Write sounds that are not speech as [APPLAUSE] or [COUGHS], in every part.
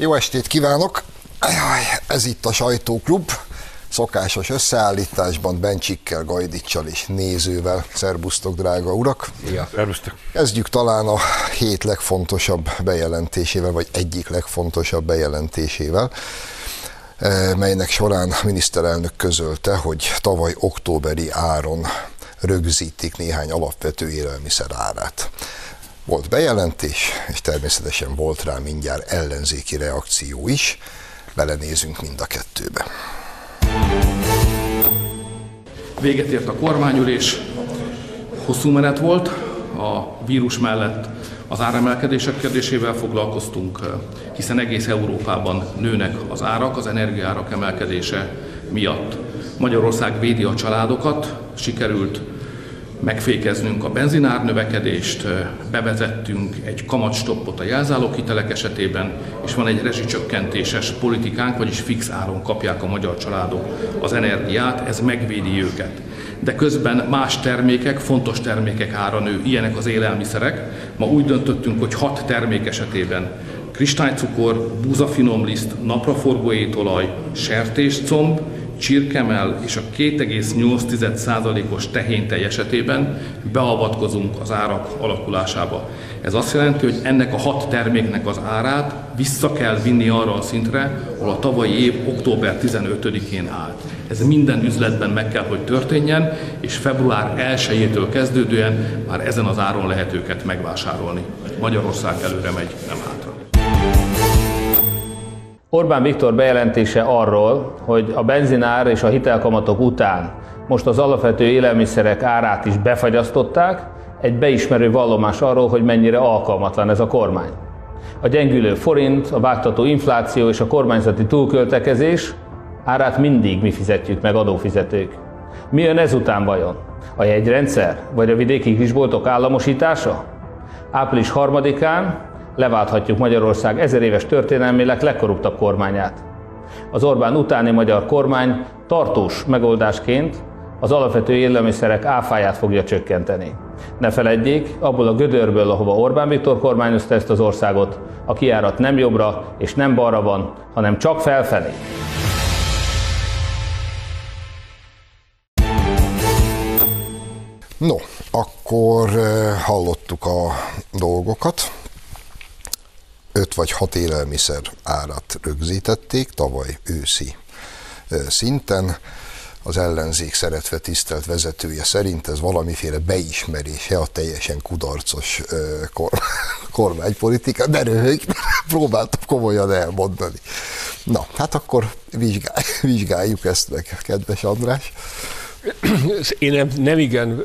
Jó estét kívánok! Ez itt a Sajtóklub, szokásos összeállításban Bencsikkel, Gajdicsal és nézővel. Szerbusztok, drága urak! Ja. Szerbusztok! Kezdjük talán a hét legfontosabb bejelentésével, vagy egyik legfontosabb bejelentésével eh, melynek során a miniszterelnök közölte, hogy tavaly októberi áron rögzítik néhány alapvető élelmiszer árát. Volt bejelentés, és természetesen volt rá mindjárt ellenzéki reakció is. Belenézünk mind a kettőbe. Véget ért a kormányülés, hosszú menet volt, a vírus mellett az áremelkedések kérdésével foglalkoztunk, hiszen egész Európában nőnek az árak, az energiárak emelkedése miatt. Magyarország védi a családokat, sikerült megfékeznünk a benzinár növekedést, bevezettünk egy kamatstoppot a jelzálóghitelek esetében, és van egy rezsicsökkentéses politikánk, vagyis fix áron kapják a magyar családok az energiát, ez megvédi őket. De közben más termékek, fontos termékek ára nő, ilyenek az élelmiszerek. Ma úgy döntöttünk, hogy hat termék esetében kristálycukor, búzafinomliszt, napraforgó étolaj, sertéscomb, csirkemel és a 2,8%-os tehéntej esetében beavatkozunk az árak alakulásába. Ez azt jelenti, hogy ennek a hat terméknek az árát vissza kell vinni arra a szintre, ahol a tavalyi év október 15-én állt. Ez minden üzletben meg kell, hogy történjen, és február 1-től kezdődően már ezen az áron lehet őket megvásárolni. Magyarország előre megy, nem hátra. Orbán Viktor bejelentése arról, hogy a benzinár és a hitelkamatok után most az alapvető élelmiszerek árát is befagyasztották, egy beismerő vallomás arról, hogy mennyire alkalmatlan ez a kormány. A gyengülő forint, a vágtató infláció és a kormányzati túlköltekezés árát mindig mi fizetjük meg adófizetők. Mi jön ezután vajon? A jegyrendszer? Vagy a vidéki kisboltok államosítása? Április harmadikán leválthatjuk Magyarország ezer éves történelmének legkorruptabb kormányát. Az Orbán utáni magyar kormány tartós megoldásként az alapvető élelmiszerek áfáját fogja csökkenteni. Ne feledjék, abból a gödörből, ahova Orbán Viktor kormányozta ezt az országot, a kiárat nem jobbra és nem balra van, hanem csak felfelé. No, akkor eh, hallottuk a dolgokat öt vagy hat élelmiszer árat rögzítették tavaly őszi szinten. Az ellenzék szeretve tisztelt vezetője szerint ez valamiféle beismerése a teljesen kudarcos [LAUGHS] kormánypolitika, de röhög, próbáltam komolyan elmondani. Na, hát akkor [LAUGHS] vizsgáljuk ezt meg, kedves András. Én nem, nem igen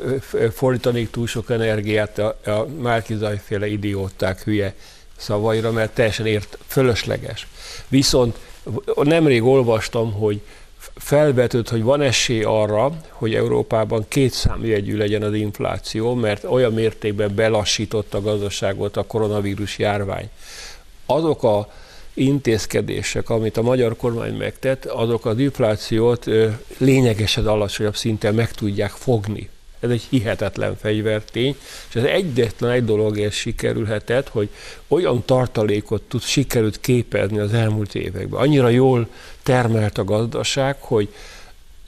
fordítanék túl sok energiát a, a Márkizaj féle idióták hülye szavaira, mert teljesen ért, fölösleges. Viszont nemrég olvastam, hogy felvetődött, hogy van esély arra, hogy Európában két számjegyű legyen az infláció, mert olyan mértékben belassított a gazdaságot a koronavírus járvány. Azok a intézkedések, amit a magyar kormány megtett, azok az inflációt lényegesen alacsonyabb szinten meg tudják fogni. Ez egy hihetetlen fegyvertény, és ez egyetlen egy dologért sikerülhetett, hogy olyan tartalékot tud, sikerült képezni az elmúlt években. Annyira jól termelt a gazdaság, hogy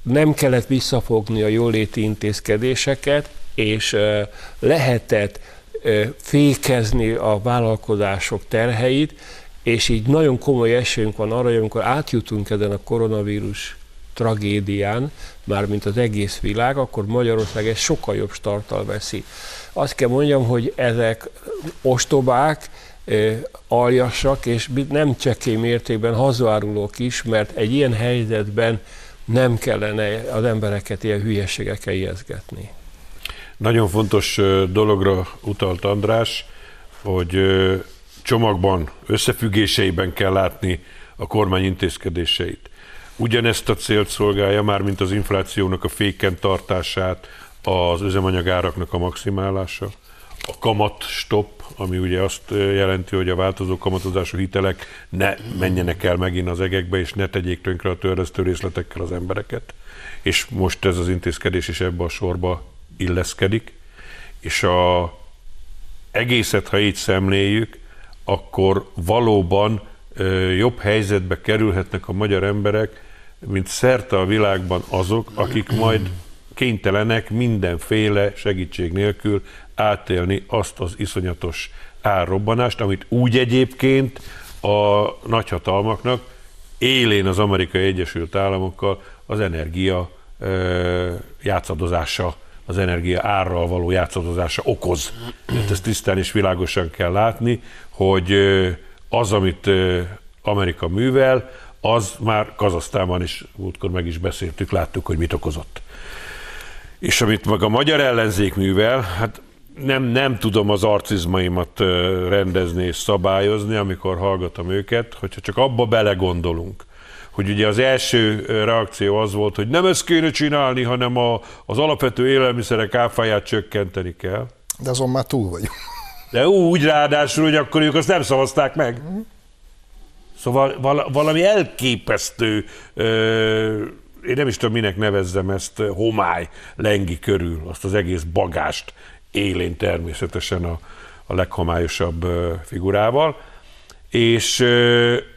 nem kellett visszafogni a jóléti intézkedéseket, és lehetett fékezni a vállalkozások terheit, és így nagyon komoly esélyünk van arra, hogy amikor átjutunk ezen a koronavírus tragédián, mármint az egész világ, akkor Magyarország egy sokkal jobb starttal veszi. Azt kell mondjam, hogy ezek ostobák, aljassak, és nem csekély mértékben hazárulók is, mert egy ilyen helyzetben nem kellene az embereket ilyen hülyeségekkel ijeszgetni. Nagyon fontos dologra utalt András, hogy csomagban, összefüggéseiben kell látni a kormány intézkedéseit ugyanezt a célt szolgálja már, mint az inflációnak a féken tartását, az üzemanyagáraknak a maximálása, a kamat stop, ami ugye azt jelenti, hogy a változó kamatozású hitelek ne menjenek el megint az egekbe, és ne tegyék tönkre a törlesztő részletekkel az embereket. És most ez az intézkedés is ebbe a sorba illeszkedik. És a egészet, ha így szemléljük, akkor valóban jobb helyzetbe kerülhetnek a magyar emberek, mint szerte a világban azok, akik majd kénytelenek mindenféle segítség nélkül átélni azt az iszonyatos árrobbanást, amit úgy egyébként a nagyhatalmaknak élén az Amerikai Egyesült Államokkal az energia játszadozása, az energia árral való játszadozása okoz. Tehát ezt tisztán és világosan kell látni, hogy az, amit Amerika művel, az már Kazasztánban is, múltkor meg is beszéltük, láttuk, hogy mit okozott. És amit meg a magyar ellenzék művel, hát nem, nem tudom az arcizmaimat rendezni és szabályozni, amikor hallgatom őket, hogyha csak abba belegondolunk, hogy ugye az első reakció az volt, hogy nem ezt kéne csinálni, hanem a, az alapvető élelmiszerek áfáját csökkenteni kell. De azon már túl vagyunk. De úgy ráadásul, hogy akkor ők azt nem szavazták meg. Szóval valami elképesztő, én nem is tudom, minek nevezzem ezt, homály lengi körül, azt az egész bagást élén természetesen a, a leghomályosabb figurával. És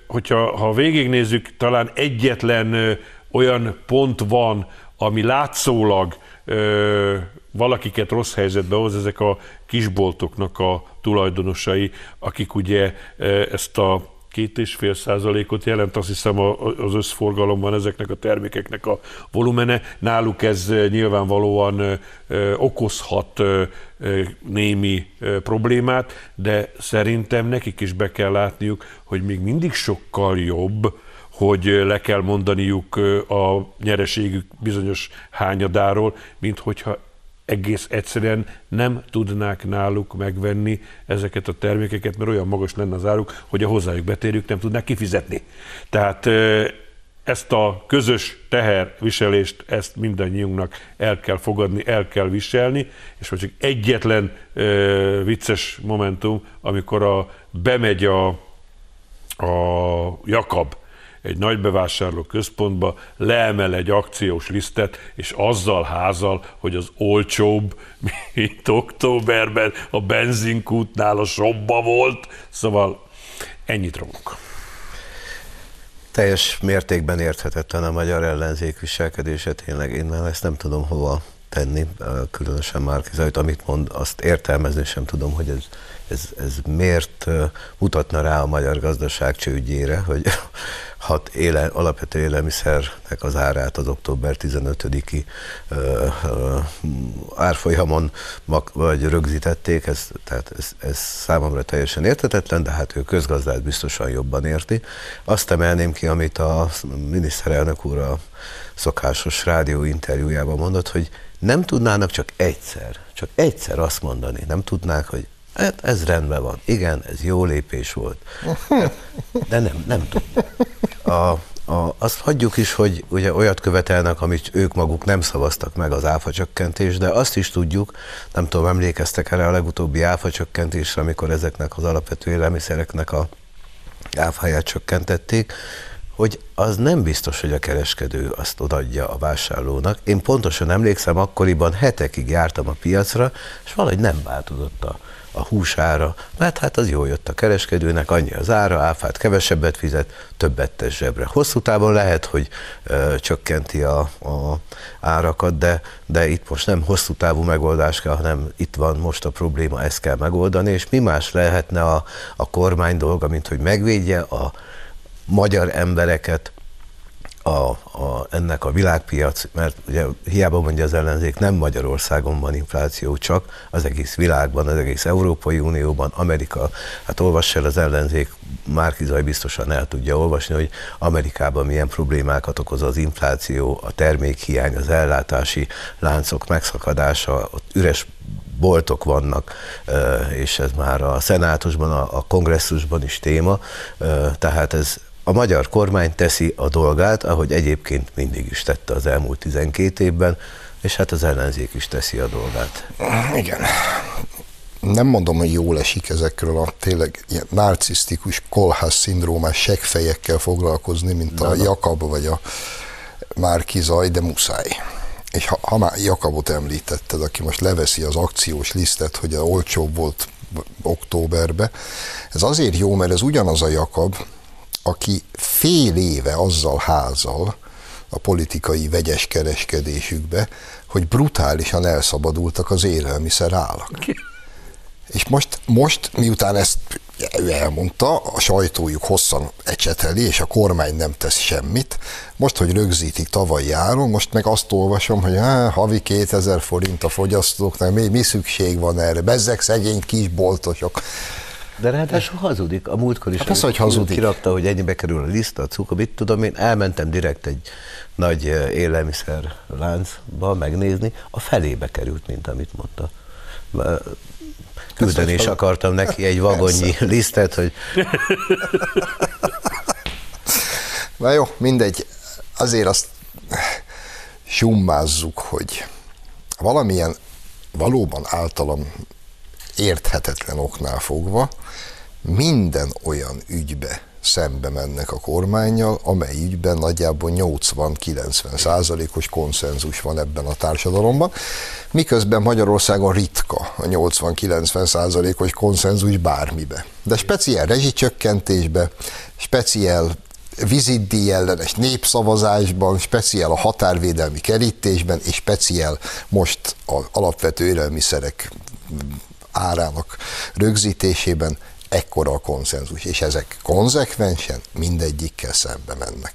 hogyha ha végignézzük, talán egyetlen olyan pont van, ami látszólag valakiket rossz helyzetbe hoz, ezek a kisboltoknak a tulajdonosai, akik ugye ezt a két és fél százalékot jelent, azt hiszem az összforgalomban ezeknek a termékeknek a volumene. Náluk ez nyilvánvalóan okozhat némi problémát, de szerintem nekik is be kell látniuk, hogy még mindig sokkal jobb, hogy le kell mondaniuk a nyereségük bizonyos hányadáról, mint hogyha egész egyszerűen nem tudnák náluk megvenni ezeket a termékeket, mert olyan magas lenne az áruk, hogy a hozzájuk betérjük nem tudnák kifizetni. Tehát ezt a közös teherviselést, ezt mindannyiunknak el kell fogadni, el kell viselni, és most csak egyetlen ö, vicces momentum, amikor a, bemegy a, a Jakab egy nagy bevásárló központba, leemel egy akciós lisztet, és azzal házal, hogy az olcsóbb, [LAUGHS] mint októberben a benzinkútnál a sobba volt, szóval ennyit romok. Teljes mértékben érthetetlen a magyar ellenzék viselkedése, tényleg én már ezt nem tudom hova tenni, különösen Márkizajt, amit mond, azt értelmezni sem tudom, hogy ez ez, ez miért mutatna rá a magyar gazdaság csődjére, hogy [LAUGHS] hat éle, alapvető élelmiszernek az árát az október 15-i árfolyamon vagy rögzítették, ez, tehát ez, ez számomra teljesen értetetlen, de hát ő közgazdát biztosan jobban érti. Azt emelném ki, amit a miniszterelnök úr a szokásos rádió interjújában mondott, hogy nem tudnának csak egyszer, csak egyszer azt mondani, nem tudnák, hogy Hát ez rendben van. Igen, ez jó lépés volt. De nem, nem tudom. A, a, azt hagyjuk is, hogy ugye olyat követelnek, amit ők maguk nem szavaztak meg az áfacsökkentés, de azt is tudjuk, nem tudom, emlékeztek erre a legutóbbi áfacsökkentésre, amikor ezeknek az alapvető élelmiszereknek a áfáját csökkentették, hogy az nem biztos, hogy a kereskedő azt odaadja a vásárlónak. Én pontosan emlékszem, akkoriban hetekig jártam a piacra, és valahogy nem változott a a húsára, mert hát az jó jött a kereskedőnek, annyi az ára, áfát kevesebbet fizet, többet tesz zsebre. Hosszú távon lehet, hogy ö, csökkenti a, a árakat, de, de itt most nem hosszú távú megoldás kell, hanem itt van most a probléma, ezt kell megoldani, és mi más lehetne a, a kormány dolga, mint hogy megvédje a magyar embereket, a, a, ennek a világpiac, mert ugye hiába mondja az ellenzék, nem Magyarországon van infláció, csak az egész világban, az egész Európai Unióban, Amerika, hát olvassa el az ellenzék, Márki Zaj biztosan el tudja olvasni, hogy Amerikában milyen problémákat okoz az infláció, a termékhiány, az ellátási láncok megszakadása, ott üres boltok vannak, és ez már a szenátusban, a kongresszusban is téma, tehát ez a magyar kormány teszi a dolgát, ahogy egyébként mindig is tette az elmúlt 12 évben, és hát az ellenzék is teszi a dolgát. Igen. Nem mondom, hogy jól esik ezekről a tényleg ilyen narcisztikus kolhász szindrómás seggfejekkel foglalkozni, mint a Jakab vagy a Márki Zaj, de muszáj. És ha, ha már Jakabot említetted, aki most leveszi az akciós lisztet, hogy a olcsóbb volt októberbe, ez azért jó, mert ez ugyanaz a Jakab, aki fél éve azzal házal a politikai vegyes kereskedésükbe, hogy brutálisan elszabadultak az élelmiszer állak. És most, most, miután ezt ő elmondta, a sajtójuk hosszan ecseteli, és a kormány nem tesz semmit. Most, hogy rögzítik tavalyi áron, most meg azt olvasom, hogy há, havi 2000 forint a fogyasztóknak, mi, mi szükség van erre? Bezzek szegény kisboltosok. De ráadásul hazudik. A múltkor is hát az, hogy hazudik. kirakta, hogy ennyibe kerül a lista, a cukor, mit tudom én, elmentem direkt egy nagy élelmiszer láncba megnézni, a felébe került, mint amit mondta küldeni is akartam neki egy vagonnyi lisztet, hogy... Na jó, mindegy. Azért azt summázzuk, hogy valamilyen valóban általam érthetetlen oknál fogva minden olyan ügybe szembe mennek a kormányjal, amely ügyben nagyjából 80-90 százalékos konszenzus van ebben a társadalomban, miközben Magyarországon ritka a 80-90 százalékos konszenzus bármibe. De speciál rezsicsökkentésbe, speciál vizitdíj ellenes népszavazásban, speciál a határvédelmi kerítésben, és speciál most az alapvető élelmiszerek árának rögzítésében ekkora a konszenzus, és ezek konzekvensen mindegyikkel szembe mennek.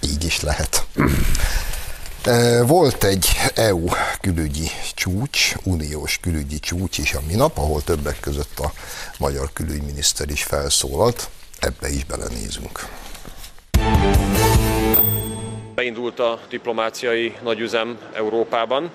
Így is lehet. Volt egy EU külügyi csúcs, uniós külügyi csúcs is a minap, ahol többek között a magyar külügyminiszter is felszólalt. Ebbe is belenézünk. Beindult a diplomáciai nagyüzem Európában.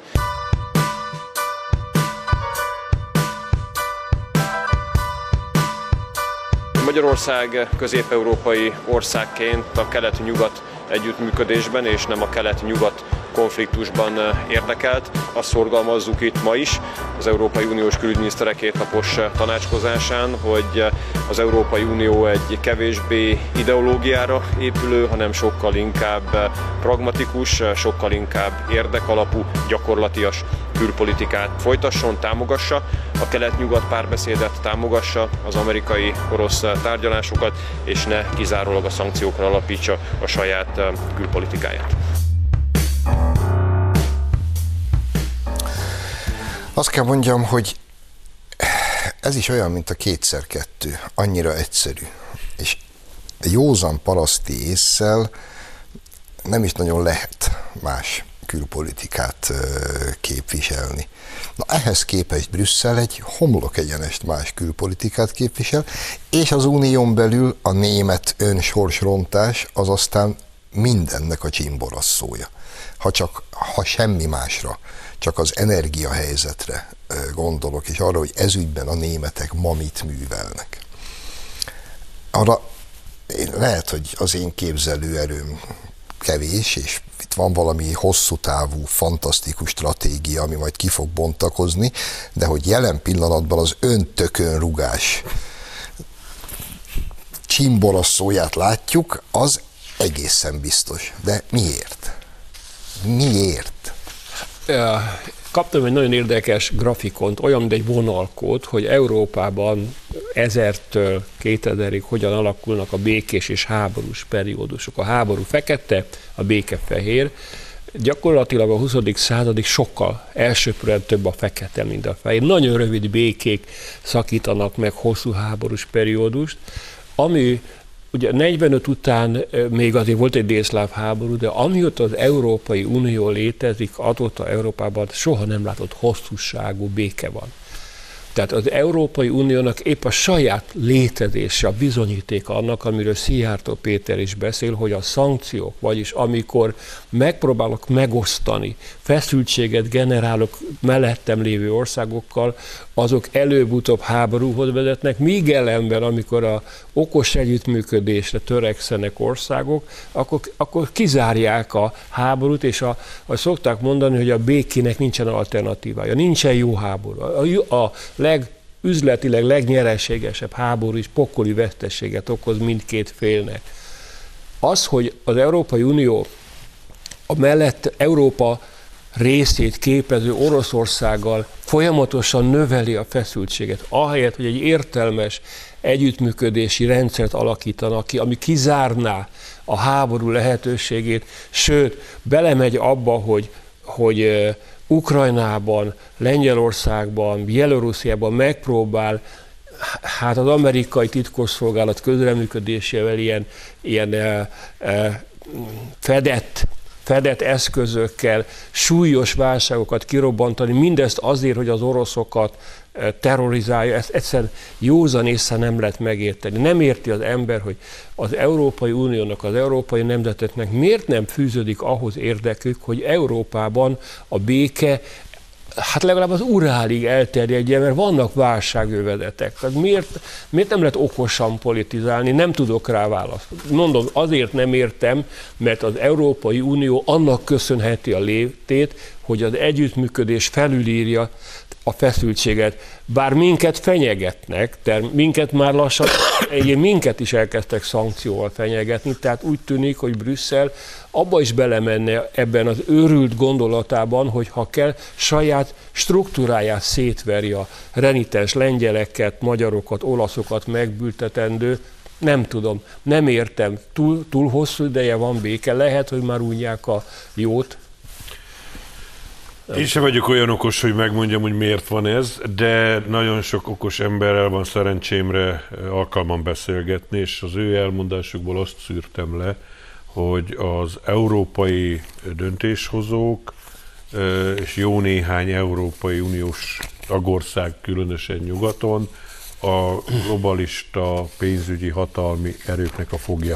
Magyarország közép-európai országként a kelet-nyugat együttműködésben és nem a kelet-nyugat konfliktusban érdekelt. Azt szorgalmazzuk itt ma is az Európai Uniós külügyminiszterek kétnapos tanácskozásán, hogy az Európai Unió egy kevésbé ideológiára épülő, hanem sokkal inkább pragmatikus, sokkal inkább érdekalapú, gyakorlatias külpolitikát folytasson, támogassa, a kelet-nyugat párbeszédet támogassa, az amerikai-orosz tárgyalásokat, és ne kizárólag a szankciókra alapítsa a saját külpolitikáját. Azt kell mondjam, hogy ez is olyan, mint a kétszer kettő, annyira egyszerű. És józan paraszti észsel nem is nagyon lehet más külpolitikát képviselni. Na ehhez képest Brüsszel egy homlok egyenest más külpolitikát képvisel, és az unión belül a német önsorsrontás az aztán mindennek a csimborasszója. Ha csak, ha semmi másra, csak az energiahelyzetre gondolok, és arra, hogy ezügyben a németek ma mit művelnek. Arra én, lehet, hogy az én képzelőerőm kevés, és itt van valami hosszú távú, fantasztikus stratégia, ami majd ki fog bontakozni, de hogy jelen pillanatban az öntökön rugás csimbolasszóját látjuk, az egészen biztos. De miért? Miért? Kaptam egy nagyon érdekes grafikont, olyan, mint egy vonalkód, hogy Európában ezertől 2000-ig hogyan alakulnak a békés és háborús periódusok. A háború fekete, a béke fehér. Gyakorlatilag a 20. századig sokkal elsőprően több a fekete, mint a fehér. Nagyon rövid békék szakítanak meg hosszú háborús periódust, ami Ugye 45 után még azért volt egy délszláv háború, de amióta az Európai Unió létezik, azóta Európában soha nem látott hosszúságú béke van. Tehát az Európai Uniónak épp a saját létezése a bizonyíték annak, amiről Szijjártó Péter is beszél, hogy a szankciók, vagyis amikor megpróbálok megosztani, feszültséget generálok mellettem lévő országokkal, azok előbb-utóbb háborúhoz vezetnek, míg ellenben, amikor a okos együttműködésre törekszenek országok, akkor, akkor kizárják a háborút, és a, a szokták mondani, hogy a békének nincsen alternatívája, nincsen jó háború. A, a leg üzletileg legnyereségesebb háború is pokoli veszteséget okoz mindkét félnek. Az, hogy az Európai Unió a mellett Európa részét képező Oroszországgal folyamatosan növeli a feszültséget, ahelyett, hogy egy értelmes együttműködési rendszert alakítanak ki, ami kizárná a háború lehetőségét, sőt, belemegy abba, hogy, hogy Ukrajnában, Lengyelországban, Bielorussziában megpróbál hát az amerikai titkosszolgálat közreműködésével ilyen, ilyen e, e, fedett fedett eszközökkel súlyos válságokat kirobbantani, mindezt azért, hogy az oroszokat eh, terrorizálja, ezt egyszer józan észre nem lehet megérteni. Nem érti az ember, hogy az Európai Uniónak, az európai nemzeteknek miért nem fűződik ahhoz érdekük, hogy Európában a béke hát legalább az urálig elterjedjen, mert vannak válságövezetek. Tehát miért, miért nem lehet okosan politizálni? Nem tudok rá választ. Mondom, azért nem értem, mert az Európai Unió annak köszönheti a létét, hogy az együttműködés felülírja a feszültséget. Bár minket fenyegetnek, tehát minket már lassan, [COUGHS] egyébként minket is elkezdtek szankcióval fenyegetni, tehát úgy tűnik, hogy Brüsszel abba is belemenne ebben az őrült gondolatában, hogy ha kell, saját struktúráját szétveri a renitens lengyeleket, magyarokat, olaszokat megbültetendő, nem tudom, nem értem, túl, túl hosszú ideje van béke, lehet, hogy már unják a jót, én sem vagyok olyan okos, hogy megmondjam, hogy miért van ez, de nagyon sok okos emberrel van szerencsémre alkalman beszélgetni, és az ő elmondásukból azt szűrtem le, hogy az európai döntéshozók és jó néhány Európai Uniós tagország, különösen nyugaton, a globalista pénzügyi hatalmi erőknek a fogja.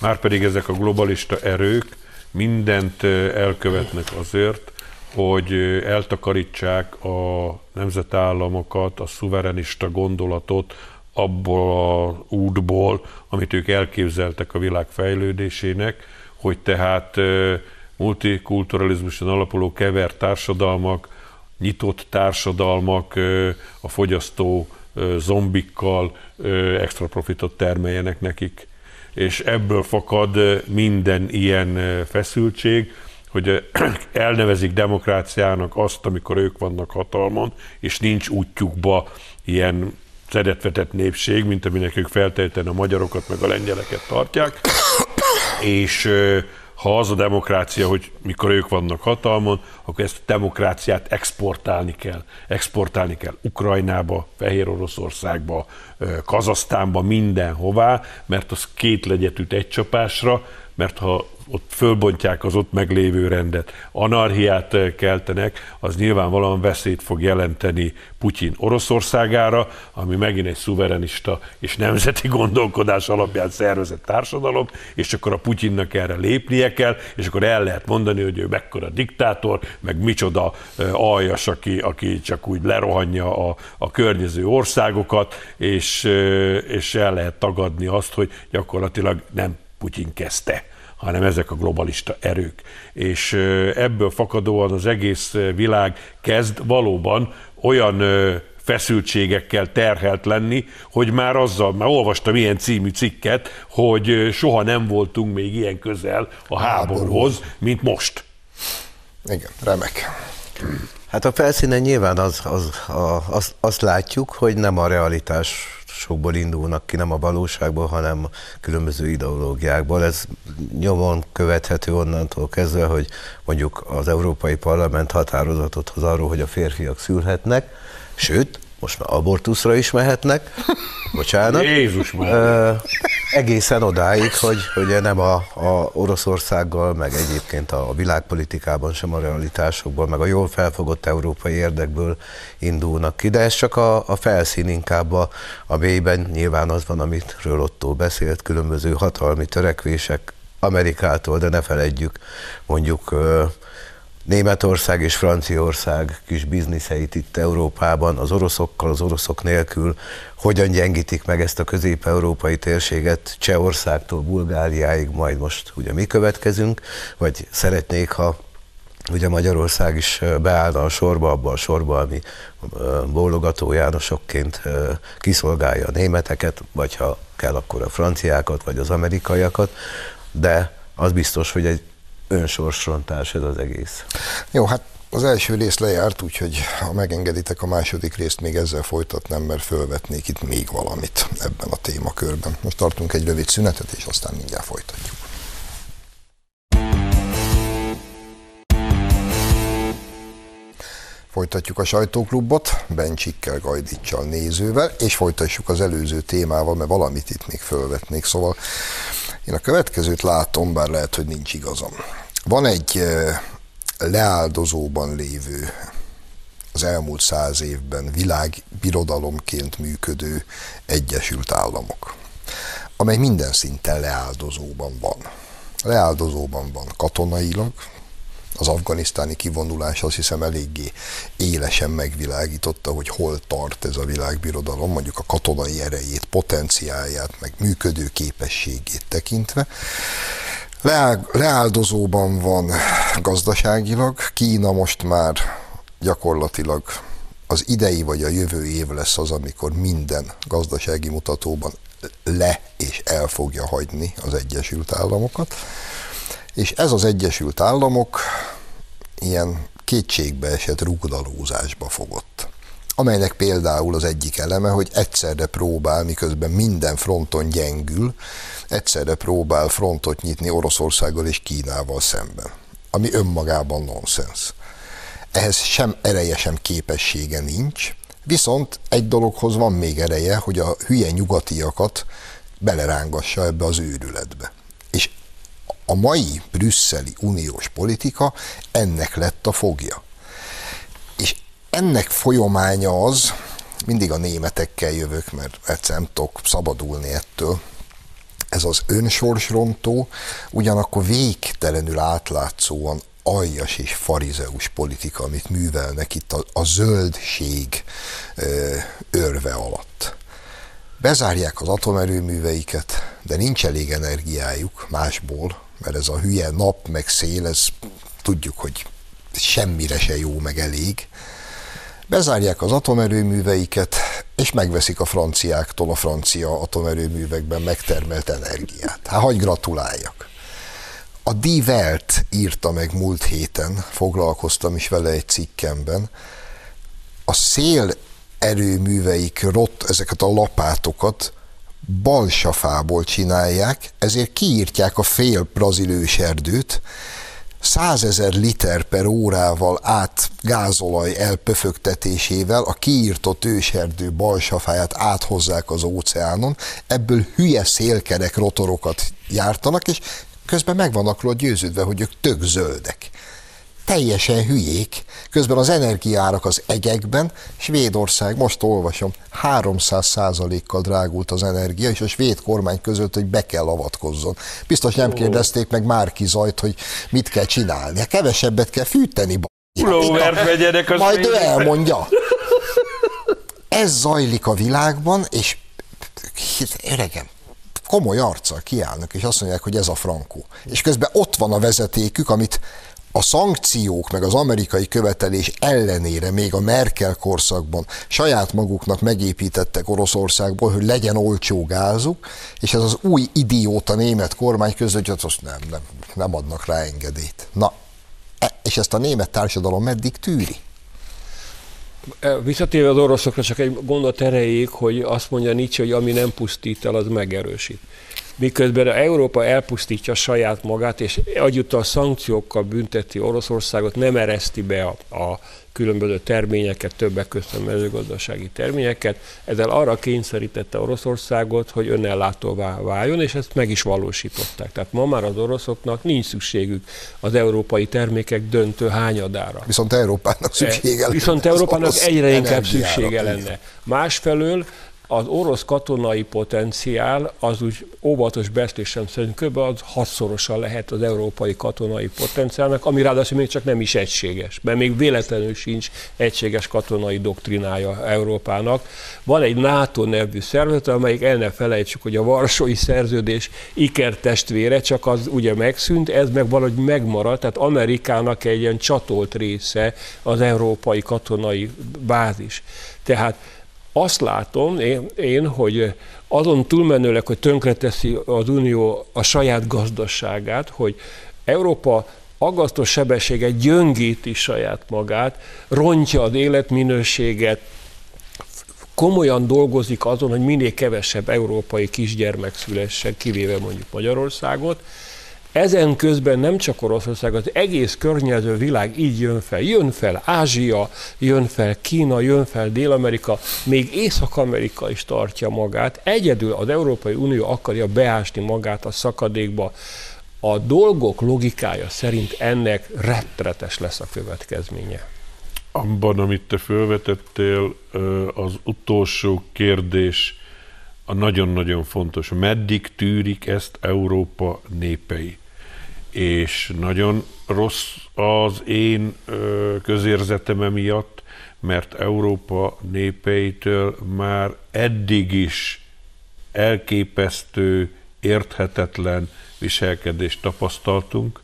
Márpedig ezek a globalista erők mindent elkövetnek azért, hogy eltakarítsák a nemzetállamokat, a szuverenista gondolatot abból a útból, amit ők elképzeltek a világ fejlődésének, hogy tehát multikulturalizmuson alapuló kevert társadalmak, nyitott társadalmak a fogyasztó zombikkal extra profitot termeljenek nekik. És ebből fakad minden ilyen feszültség, hogy [CLEARS THROAT] elnevezik demokráciának azt, amikor ők vannak hatalmon, és nincs útjukba ilyen szedetvetett népség, mint aminek ők feltétlenül a magyarokat meg a lengyeleket tartják, és ha az a demokrácia, hogy mikor ők vannak hatalmon, akkor ezt a demokráciát exportálni kell. Exportálni kell Ukrajnába, Fehér Oroszországba, Kazasztánba, mindenhová, mert az két legyet üt egy csapásra, mert ha ott fölbontják az ott meglévő rendet, anarhiát eh, keltenek, az nyilvánvalóan veszélyt fog jelenteni Putyin Oroszországára, ami megint egy szuverenista és nemzeti [LAUGHS] gondolkodás alapján szervezett társadalom, és akkor a Putyinnak erre lépnie kell, és akkor el lehet mondani, hogy ő mekkora diktátor, meg micsoda eh, aljas, aki, aki csak úgy lerohanja a, a környező országokat, és, eh, és el lehet tagadni azt, hogy gyakorlatilag nem Putyin kezdte hanem ezek a globalista erők. És ebből fakadóan az egész világ kezd valóban olyan feszültségekkel terhelt lenni, hogy már azzal, már olvastam ilyen című cikket, hogy soha nem voltunk még ilyen közel a háborúhoz, mint most. Igen, remek. Hát a felszínen nyilván az, az, a, az, azt látjuk, hogy nem a realitás sokból indulnak ki, nem a valóságból, hanem különböző ideológiákból. Ez nyomon követhető onnantól kezdve, hogy mondjuk az Európai Parlament határozatot hoz arról, hogy a férfiak szülhetnek, sőt, most már abortuszra is mehetnek, bocsánat. Jézus már. egészen odáig, hogy, hogy nem a, a Oroszországgal, meg egyébként a világpolitikában sem a realitásokból, meg a jól felfogott európai érdekből indulnak ki, de ez csak a, a felszín inkább a, a mélyben nyilván az van, amitről Otto beszélt, különböző hatalmi törekvések Amerikától, de ne feledjük mondjuk Németország és Franciaország kis bizniszeit itt Európában, az oroszokkal, az oroszok nélkül, hogyan gyengítik meg ezt a közép-európai térséget Csehországtól Bulgáriáig, majd most ugye mi következünk, vagy szeretnék, ha ugye Magyarország is beállna a sorba, abba a sorba, ami bólogató Jánosokként kiszolgálja a németeket, vagy ha kell, akkor a franciákat, vagy az amerikaiakat, de az biztos, hogy egy önsorsrontás ez az egész. Jó, hát az első rész lejárt, úgyhogy ha megengeditek a második részt, még ezzel folytatnám, mert fölvetnék itt még valamit ebben a témakörben. Most tartunk egy rövid szünetet, és aztán mindjárt folytatjuk. Folytatjuk a sajtóklubot, Bencsikkel, Gajdicsal, nézővel, és folytatjuk az előző témával, mert valamit itt még fölvetnék. Szóval én a következőt látom, bár lehet, hogy nincs igazam. Van egy leáldozóban lévő, az elmúlt száz évben világbirodalomként működő Egyesült Államok, amely minden szinten leáldozóban van. Leáldozóban van katonailag, az afganisztáni kivonulás azt hiszem eléggé élesen megvilágította, hogy hol tart ez a világbirodalom, mondjuk a katonai erejét, potenciáját, meg működő képességét tekintve. Leáldozóban van gazdaságilag, Kína most már gyakorlatilag az idei vagy a jövő év lesz az, amikor minden gazdasági mutatóban le és el fogja hagyni az Egyesült Államokat. És ez az Egyesült Államok ilyen kétségbe esett rugdalózásba fogott amelynek például az egyik eleme, hogy egyszerre próbál, miközben minden fronton gyengül, egyszerre próbál frontot nyitni Oroszországgal és Kínával szemben, ami önmagában nonsens. Ehhez sem ereje, sem képessége nincs, viszont egy dologhoz van még ereje, hogy a hülye nyugatiakat belerángassa ebbe az őrületbe. A mai brüsszeli uniós politika ennek lett a fogja. És ennek folyamánya az, mindig a németekkel jövök, mert egyszer nem tudok szabadulni ettől, ez az önsorsrontó, ugyanakkor végtelenül átlátszóan aljas és farizeus politika, amit művelnek itt a, a zöldség ö, örve alatt. Bezárják az atomerőműveiket, de nincs elég energiájuk másból, mert ez a hülye nap meg szél, ez tudjuk, hogy semmire se jó, meg elég. Bezárják az atomerőműveiket, és megveszik a franciáktól a francia atomerőművekben megtermelt energiát. Hát hagyj gratuláljak. A Die Welt írta meg múlt héten, foglalkoztam is vele egy cikkemben, a szél erőműveik rott ezeket a lapátokat balsafából csinálják, ezért kiírtják a fél brazil őserdőt, százezer liter per órával át gázolaj elpöfögtetésével a kiírtott őserdő balsafáját áthozzák az óceánon, ebből hülye szélkerek rotorokat gyártanak, és közben meg vannak róla győződve, hogy ők tök zöldek teljesen hülyék, közben az energiárak az egekben, Svédország, most olvasom, 300 kal drágult az energia, és a svéd kormány között, hogy be kell avatkozzon. Biztos nem kérdezték meg Márki Zajt, hogy mit kell csinálni. Hát kevesebbet kell fűteni. Pulóvert vegyenek az Majd ő elmondja. Ez zajlik a világban, és öregem, komoly arccal kiállnak, és azt mondják, hogy ez a frankó. És közben ott van a vezetékük, amit a szankciók meg az amerikai követelés ellenére még a Merkel korszakban saját maguknak megépítettek Oroszországból, hogy legyen olcsó gázuk, és ez az új idióta német kormány között, hogy azt nem, nem, nem adnak rá engedélyt. Na, e, és ezt a német társadalom meddig tűri? E, visszatérve az oroszokra csak egy gondot erejéig, hogy azt mondja Nietzsche, hogy ami nem pusztít el, az megerősít miközben Európa elpusztítja saját magát, és a szankciókkal bünteti Oroszországot, nem ereszti be a, a különböző terményeket, többek között a mezőgazdasági terményeket. Ezzel arra kényszerítette Oroszországot, hogy önellátóvá váljon, és ezt meg is valósították. Tehát ma már az oroszoknak nincs szükségük az európai termékek döntő hányadára. Viszont Európának szüksége lenne. Viszont Európának egyre inkább szüksége lenne. Másfelől az orosz katonai potenciál az úgy óvatos beszélésem szerint kb. az hatszorosan lehet az európai katonai potenciálnak, ami ráadásul még csak nem is egységes, mert még véletlenül sincs egységes katonai doktrinája Európának. Van egy NATO nevű szervezet, amelyik el ne felejtsük, hogy a Varsói Szerződés ikertestvére, csak az ugye megszűnt, ez meg valahogy megmaradt, tehát Amerikának egy ilyen csatolt része az európai katonai bázis. Tehát azt látom én, én, hogy azon túlmenőleg, hogy tönkreteszi az Unió a saját gazdaságát, hogy Európa aggasztó sebességet gyöngíti saját magát, rontja az életminőséget, komolyan dolgozik azon, hogy minél kevesebb európai kisgyermek szülessen, kivéve mondjuk Magyarországot, ezen közben nem csak Oroszország, az egész környező világ így jön fel. Jön fel Ázsia, jön fel Kína, jön fel Dél-Amerika, még Észak-Amerika is tartja magát. Egyedül az Európai Unió akarja beásni magát a szakadékba. A dolgok logikája szerint ennek rettenetes lesz a következménye. Abban, amit te felvetettél, az utolsó kérdés a nagyon-nagyon fontos. Meddig tűrik ezt Európa népei? És nagyon rossz az én közérzetem emiatt, mert Európa népeitől már eddig is elképesztő, érthetetlen viselkedést tapasztaltunk.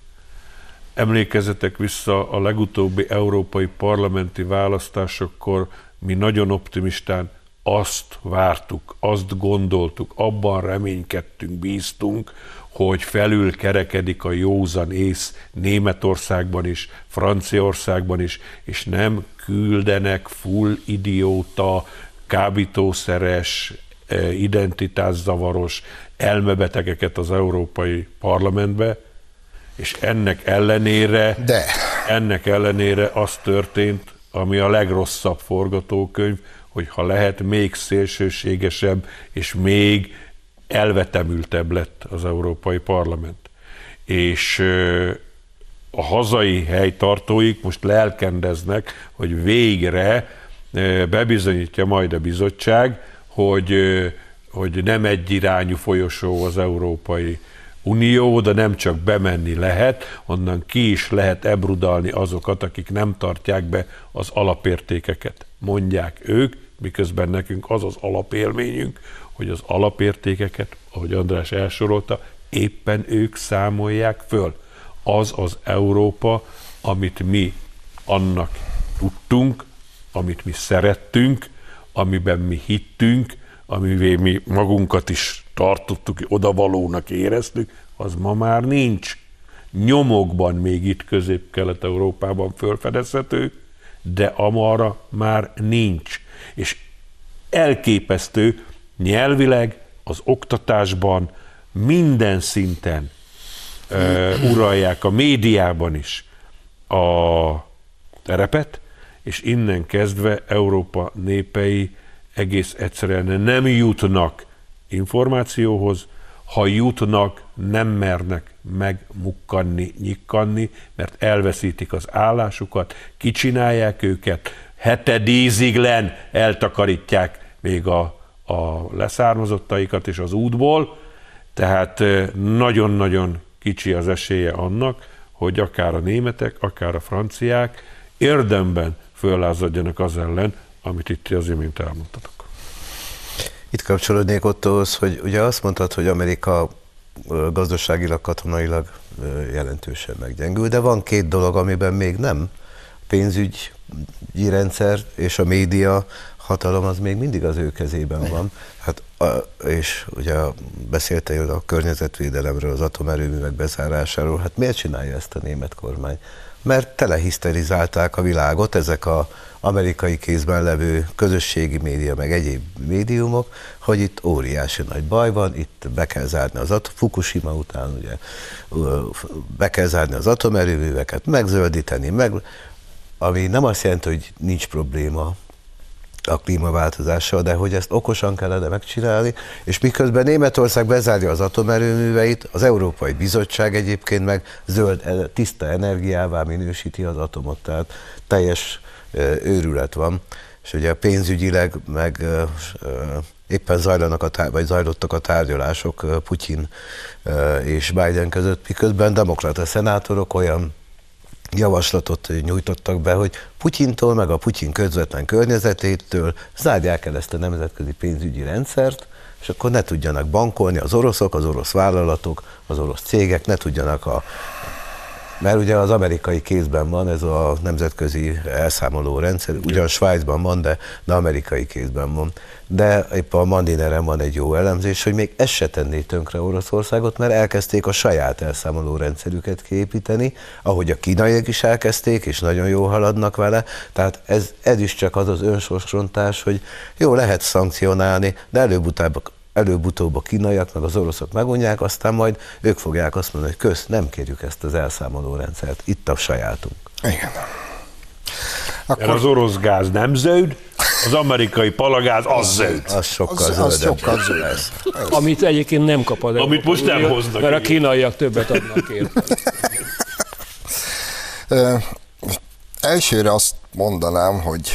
Emlékezetek vissza a legutóbbi európai parlamenti választásokkor, mi nagyon optimistán azt vártuk, azt gondoltuk, abban reménykedtünk, bíztunk, hogy felül kerekedik a józan ész Németországban is, Franciaországban is, és nem küldenek full idióta, kábítószeres, e, identitászavaros elmebetegeket az Európai Parlamentbe, és ennek ellenére, De. ennek ellenére az történt, ami a legrosszabb forgatókönyv, hogy ha lehet, még szélsőségesebb, és még elvetemültebb lett az Európai Parlament. És a hazai helytartóik most lelkendeznek, hogy végre bebizonyítja majd a bizottság, hogy, hogy nem egyirányú folyosó az Európai Unió, de nem csak bemenni lehet, onnan ki is lehet ebrudalni azokat, akik nem tartják be az alapértékeket. Mondják ők, miközben nekünk az az alapélményünk, hogy az alapértékeket, ahogy András elsorolta, éppen ők számolják föl. Az az Európa, amit mi annak tudtunk, amit mi szerettünk, amiben mi hittünk, amivé mi magunkat is tartottuk, odavalónak éreztük, az ma már nincs. Nyomokban még itt közép-kelet-európában fölfedezhető, de amara már nincs. És elképesztő, nyelvileg, az oktatásban, minden szinten uh, uralják a médiában is a terepet, és innen kezdve Európa népei egész egyszerűen nem jutnak információhoz, ha jutnak, nem mernek megmukkanni, nyikkanni, mert elveszítik az állásukat, kicsinálják őket, hetedíziglen eltakarítják még a a leszármazottaikat is az útból, tehát nagyon-nagyon kicsi az esélye annak, hogy akár a németek, akár a franciák érdemben föllázadjanak az ellen, amit itt az imént elmondtatok. Itt kapcsolódnék Ottohoz, hogy ugye azt mondtad, hogy Amerika gazdaságilag, katonailag jelentősen meggyengül, de van két dolog, amiben még nem. Pénzügyi rendszer és a média hatalom az még mindig az ő kezében van. Hát, a, és ugye beszéltél a környezetvédelemről, az atomerőművek bezárásáról, hát miért csinálja ezt a német kormány? Mert telehiszterizálták a világot ezek a amerikai kézben levő közösségi média, meg egyéb médiumok, hogy itt óriási nagy baj van, itt be kell zárni az atom, Fukushima után ugye be kell zárni az atomerőműveket, megzöldíteni, meg, ami nem azt jelenti, hogy nincs probléma, a klímaváltozással, de hogy ezt okosan kellene megcsinálni, és miközben Németország bezárja az atomerőműveit, az Európai Bizottság egyébként meg zöld, tiszta energiává minősíti az atomot, tehát teljes őrület van, és ugye pénzügyileg meg éppen zajlanak a tár- vagy zajlottak a tárgyalások Putyin és Biden között, miközben demokrata szenátorok olyan javaslatot nyújtottak be, hogy Putyintól, meg a Putyin közvetlen környezetétől zárják el ezt a nemzetközi pénzügyi rendszert, és akkor ne tudjanak bankolni az oroszok, az orosz vállalatok, az orosz cégek, ne tudjanak a Mert ugye az amerikai kézben van ez a nemzetközi elszámoló rendszer, ugyan Svájcban van, de, de amerikai kézben van. De épp a Mandineren van egy jó elemzés, hogy még ez se tenné tönkre Oroszországot, mert elkezdték a saját elszámoló rendszerüket kiépíteni, ahogy a kínaiak is elkezdték, és nagyon jól haladnak vele. Tehát ez, ez is csak az az önsorsrontás, hogy jó, lehet szankcionálni, de előbb-utóbb előbb-utóbb a kínaiak, meg az oroszok megunják, aztán majd ők fogják azt mondani, hogy kösz, nem kérjük ezt az elszámoló rendszert, itt a sajátunk. Igen. Akkor... Mert az orosz gáz nem zöld, az amerikai palagáz az zöld. Az sokkal Az, az sokkal zöld lesz. Amit egyébként nem kap az Amit most nem hoznak Mert a kínaiak többet adnak érte. Elsőre azt mondanám, hogy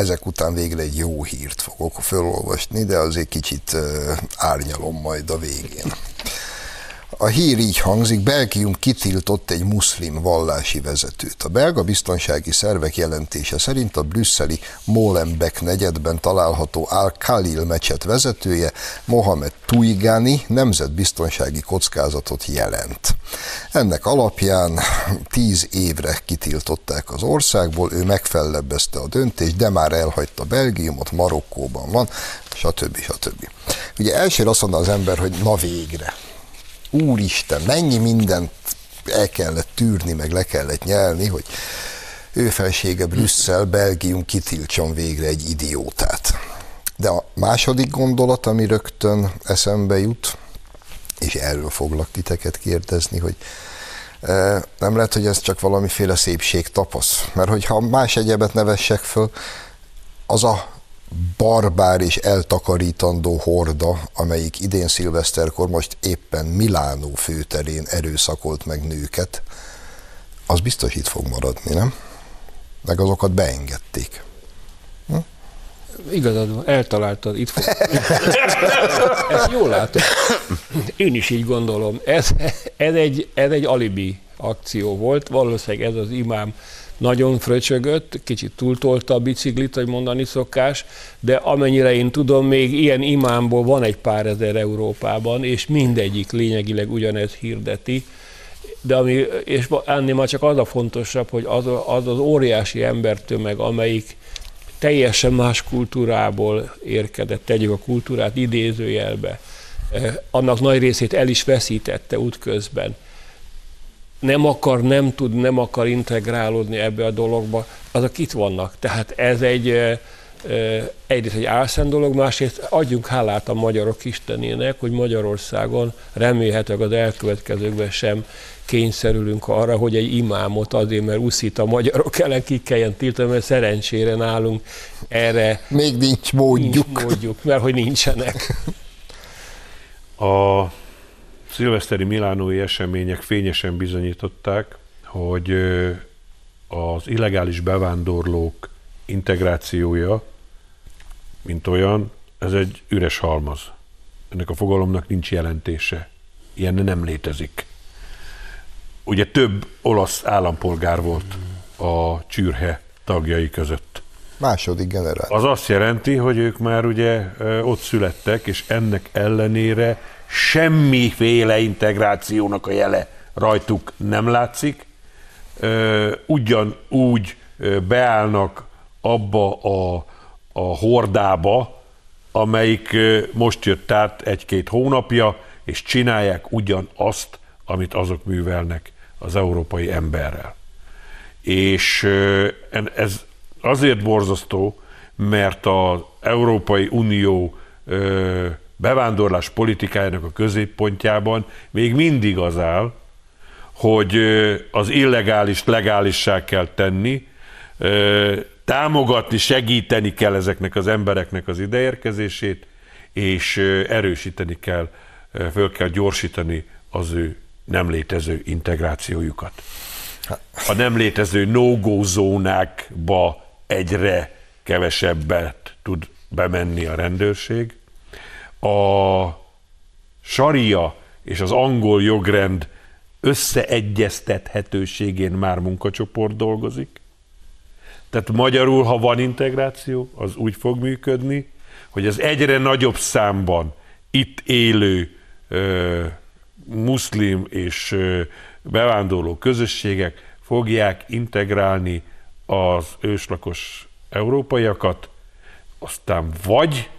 ezek után végre egy jó hírt fogok felolvasni, de azért kicsit árnyalom majd a végén. A hír így hangzik, Belgium kitiltott egy muszlim vallási vezetőt. A belga biztonsági szervek jelentése szerint a brüsszeli Molenbeek negyedben található Al-Khalil mecset vezetője Mohamed Tuigani nemzetbiztonsági kockázatot jelent. Ennek alapján tíz évre kitiltották az országból, ő megfellebbezte a döntést, de már elhagyta Belgiumot, Marokkóban van, stb. stb. Ugye elsőre azt mondta az ember, hogy na végre, úristen, mennyi mindent el kellett tűrni, meg le kellett nyelni, hogy ő felsége Brüsszel, Belgium kitiltson végre egy idiótát. De a második gondolat, ami rögtön eszembe jut, és erről foglak titeket kérdezni, hogy e, nem lehet, hogy ez csak valamiféle szépség tapasz. Mert hogyha más egyebet nevessek föl, az a barbár és eltakarítandó horda, amelyik idén szilveszterkor most éppen Milánó főterén erőszakolt meg nőket, az biztos itt fog maradni, nem? Meg azokat beengedték. Igazad van, eltaláltad, itt fog. [LAUGHS] Ezt jól látom. Én is így gondolom. Ez, ez, egy, ez egy alibi akció volt, valószínűleg ez az imám nagyon fröcsögött, kicsit túltolta a biciklit, hogy mondani szokás, de amennyire én tudom, még ilyen imámból van egy pár ezer Európában, és mindegyik lényegileg ugyanez hirdeti, de ami, és ennél már csak az a fontosabb, hogy az az, az óriási embertömeg, amelyik teljesen más kultúrából érkezett, tegyük a kultúrát idézőjelbe, eh, annak nagy részét el is veszítette útközben. Nem akar, nem tud, nem akar integrálódni ebbe a dologba, azok itt vannak. Tehát ez egy, egyrészt egy álszent dolog, másrészt adjunk hálát a magyarok istenének, hogy Magyarországon remélhetőleg az elkövetkezőkben sem kényszerülünk arra, hogy egy imámot azért, mert uszít a magyarok ellen ki kelljen tiltani, mert szerencsére nálunk erre Még nincs módjuk. nincs módjuk, mert hogy nincsenek. A szilveszteri milánói események fényesen bizonyították, hogy az illegális bevándorlók integrációja, mint olyan, ez egy üres halmaz. Ennek a fogalomnak nincs jelentése. Ilyen nem létezik. Ugye több olasz állampolgár volt a csürhe tagjai között. Második generáció. Az azt jelenti, hogy ők már ugye ott születtek, és ennek ellenére semmiféle integrációnak a jele rajtuk nem látszik. Ugyanúgy beállnak abba a, a hordába, amelyik most jött át egy-két hónapja, és csinálják ugyanazt, amit azok művelnek az európai emberrel. És ez azért borzasztó, mert az Európai Unió bevándorlás politikájának a középpontjában még mindig az áll, hogy az illegális legálissá kell tenni, támogatni, segíteni kell ezeknek az embereknek az ideérkezését, és erősíteni kell, föl kell gyorsítani az ő nem létező integrációjukat. A nem létező no-go zónákba egyre kevesebbet tud bemenni a rendőrség. A saria és az angol jogrend összeegyeztethetőségén már munkacsoport dolgozik. Tehát magyarul, ha van integráció, az úgy fog működni, hogy az egyre nagyobb számban itt élő ö, muszlim és bevándorló közösségek fogják integrálni az őslakos európaiakat, aztán vagy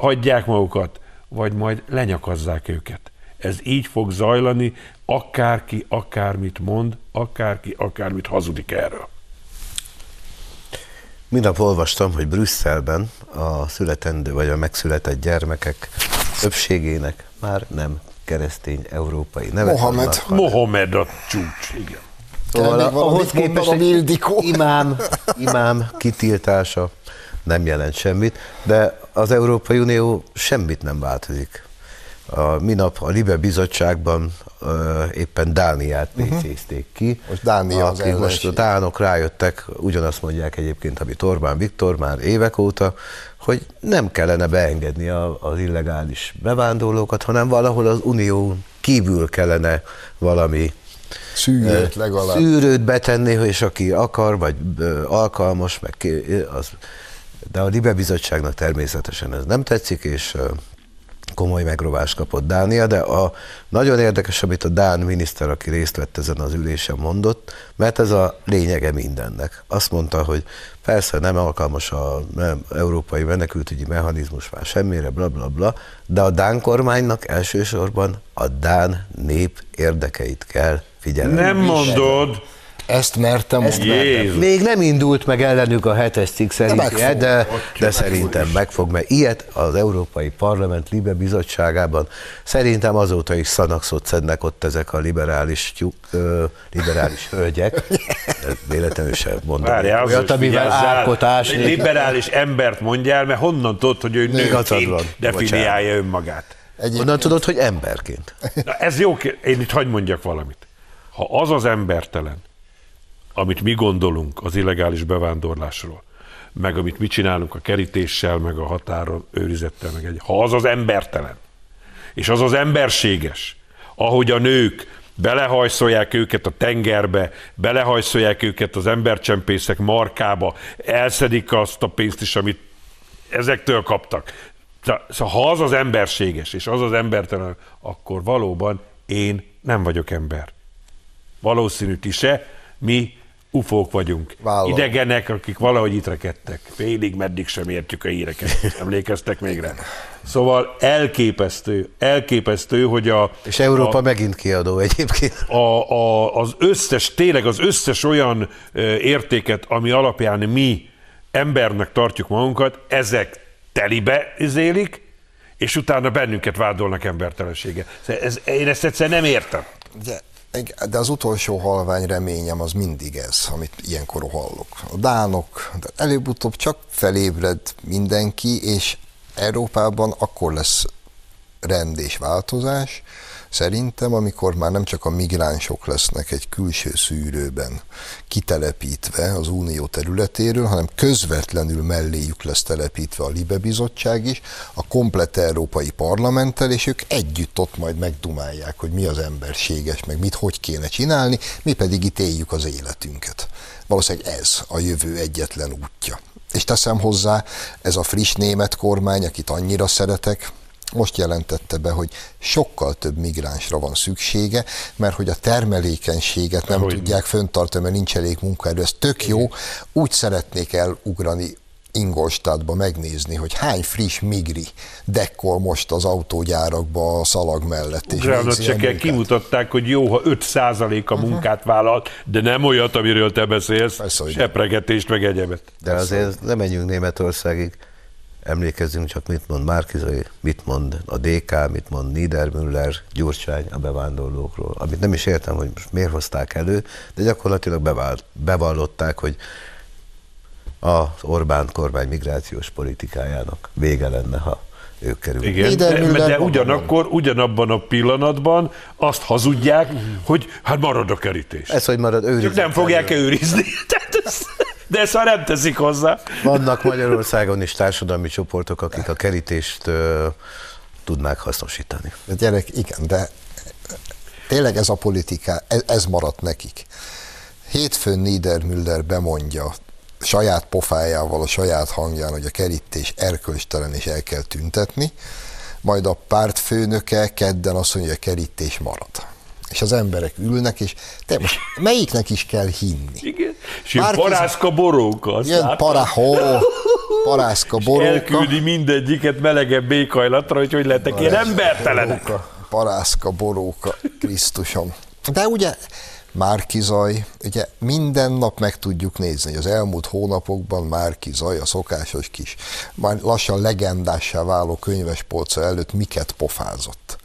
hagyják magukat, vagy majd lenyakazzák őket. Ez így fog zajlani, akárki akármit mond, akárki akármit hazudik erről. Minap olvastam, hogy Brüsszelben a születendő vagy a megszületett gyermekek többségének már nem keresztény európai nevek Mohamed. Mohamed a csúcs, igen. Szóval ahhoz képest egy imám, imám kitiltása nem jelent semmit, de az Európai Unió semmit nem változik. A minap a Libe bizottságban éppen Dániát PC-zték ki. Mhm. Most Dánia az akik most a ellenség. dánok rájöttek, ugyanazt mondják egyébként, amit Orbán Viktor már évek óta, hogy nem kellene beengedni a, az illegális bevándorlókat, hanem valahol az unió kívül kellene valami Szűrőt legalább. szűrőt betenni, és aki akar, vagy alkalmas, meg ki- az, de a Libe Bizottságnak természetesen ez nem tetszik, és komoly megrovást kapott Dánia, de a, nagyon érdekes, amit a Dán miniszter, aki részt vett ezen az ülésen mondott, mert ez a lényege mindennek. Azt mondta, hogy persze nem alkalmas a nem, európai menekültügyi mechanizmus már semmire, bla bla bla, de a Dán kormánynak elsősorban a Dán nép érdekeit kell figyelembe. Nem mondod, Ezt mertem Ezt. Jézus. Még nem indult meg ellenük a hetes cikk szerint, de, de, de szerintem meg fog, mert ilyet az Európai Parlament Libe Bizottságában szerintem azóta is szanakszot szednek ott ezek a liberális, tyú, ö, liberális hölgyek. [LAUGHS] Véletlenül sem mondom Várjál, olyat, amivel vigyázzál. árkot ásni. Egy liberális embert mondjál, mert honnan tudod, hogy ő nőként definiálja önmagát? Onnan tudod, hogy emberként. Na, ez jó, én itt hagyd mondjak valamit. Ha az az embertelen, amit mi gondolunk az illegális bevándorlásról, meg amit mi csinálunk a kerítéssel, meg a határon őrizettel, meg egy, ha az az embertelen, és az az emberséges, ahogy a nők belehajszolják őket a tengerbe, belehajszolják őket az embercsempészek markába, elszedik azt a pénzt is, amit ezektől kaptak. Szóval ha az az emberséges, és az az embertelen, akkor valóban én nem vagyok ember. Valószínű ti se, mi ufók vagyunk. Vállalom. Idegenek, akik valahogy itt rekedtek. Félig meddig sem értjük a híreket. [LAUGHS] Emlékeztek még rá? Szóval elképesztő, elképesztő, hogy a, És Európa megint kiadó egyébként. a, a, az összes, tényleg az összes olyan értéket, ami alapján mi embernek tartjuk magunkat, ezek telibe zélik, és utána bennünket vádolnak embertelensége. Ez, én ezt egyszerűen nem értem. De, de az utolsó halvány reményem az mindig ez, amit ilyenkor hallok. A dánok, de előbb-utóbb csak felébred mindenki, és Európában akkor lesz rend és változás, szerintem, amikor már nem csak a migránsok lesznek egy külső szűrőben kitelepítve az unió területéről, hanem közvetlenül melléjük lesz telepítve a Libe Bizottság is, a komplett Európai Parlamenttel, és ők együtt ott majd megdumálják, hogy mi az emberséges, meg mit hogy kéne csinálni, mi pedig itt éljük az életünket. Valószínűleg ez a jövő egyetlen útja. És teszem hozzá, ez a friss német kormány, akit annyira szeretek, most jelentette be, hogy sokkal több migránsra van szüksége, mert hogy a termelékenységet nem Hogy tudják föntartani, mert nincs elég munkaerő. Ez tök jó. Úgy szeretnék elugrani Ingolstadtba megnézni, hogy hány friss migri dekkol most az autógyárakba a szalag mellett. munkát. kimutatták, hogy jó, ha 5% a munkát vállalt, de nem olyat, amiről te beszélsz, Persze, hogy sepregetést, meg egyebet. De azért nem menjünk Németországig. Emlékezzünk csak, mit mond Márkizai, mit mond a DK, mit mond Niedermüller, Gyurcsány a bevándorlókról. Amit nem is értem, hogy most miért hozták elő, de gyakorlatilag bevált, bevallották, hogy az Orbán kormány migrációs politikájának vége lenne, ha ők kerülnek. Igen, de, Niedermüller de maga ugyanakkor, ugyanabban a pillanatban azt hazudják, hogy hát marad a kerítés. Ez, hogy marad Ők őrizet nem fogják elől. őrizni. [LAUGHS] Tehát ez, de ezt már nem teszik hozzá. Vannak Magyarországon is társadalmi csoportok, akik a kerítést ö, tudnák hasznosítani. De gyerek, igen, de tényleg ez a politika, ez, ez maradt nekik. Hétfőn Niedermüller bemondja saját pofájával, a saját hangján, hogy a kerítés erkölcstelen és el kell tüntetni. majd a pártfőnöke kedden azt mondja, hogy a kerítés marad. És az emberek ülnek, és te most melyiknek is kell hinni? Igen. És jön parászka boróka. Jön para, hó, parászka És boróka. Elküldi mindegyiket melegebb békajlatra, hogy hogy lettek ilyen embertelenek. Boróka, parászka, boróka, Krisztusom. De ugye Márki Zaj, ugye minden nap meg tudjuk nézni, hogy az elmúlt hónapokban Márki Zaj, a szokásos kis, már lassan legendássá váló könyvespolca előtt miket pofázott.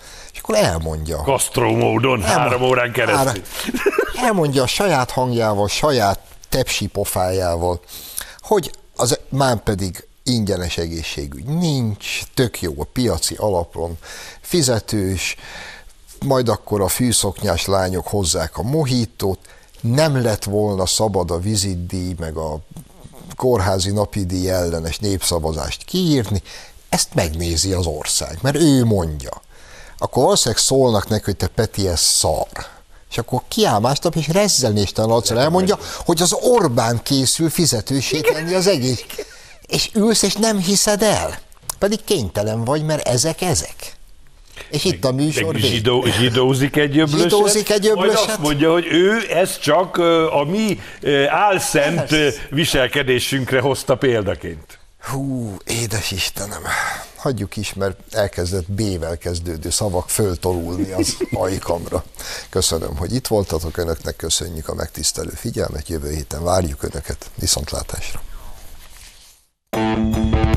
Akkor elmondja. Kasztró módon, három órán keresztül. Elmondja a saját hangjával, saját tepsi pofájával, hogy az már pedig ingyenes egészségügy nincs, tök jó a piaci alapon, fizetős, majd akkor a fűszoknyás lányok hozzák a mohitót, nem lett volna szabad a vizitdíj, meg a kórházi napidíj ellenes népszavazást kiírni, ezt megnézi az ország, mert ő mondja. Akkor valószínűleg szólnak neki, hogy te Peti, ez szar. És akkor kiáll másnap, és rezzenéstelen arccal elmondja, hogy az Orbán készül fizetősíteni az egész. És ülsz, és nem hiszed el. Pedig kénytelen vagy, mert ezek ezek. És itt a műsor Meg vége. zsidó, zsidózik egy öblöset, Zsidózik egy majd öblöset. azt mondja, hogy ő ezt csak a mi álszent viselkedésünkre hozta példaként. Hú, édes Istenem, hagyjuk is, mert elkezdett B-vel kezdődő szavak föltorulni az [LAUGHS] ajkamra. Köszönöm, hogy itt voltatok, önöknek köszönjük a megtisztelő figyelmet, jövő héten várjuk önöket, viszontlátásra! thank you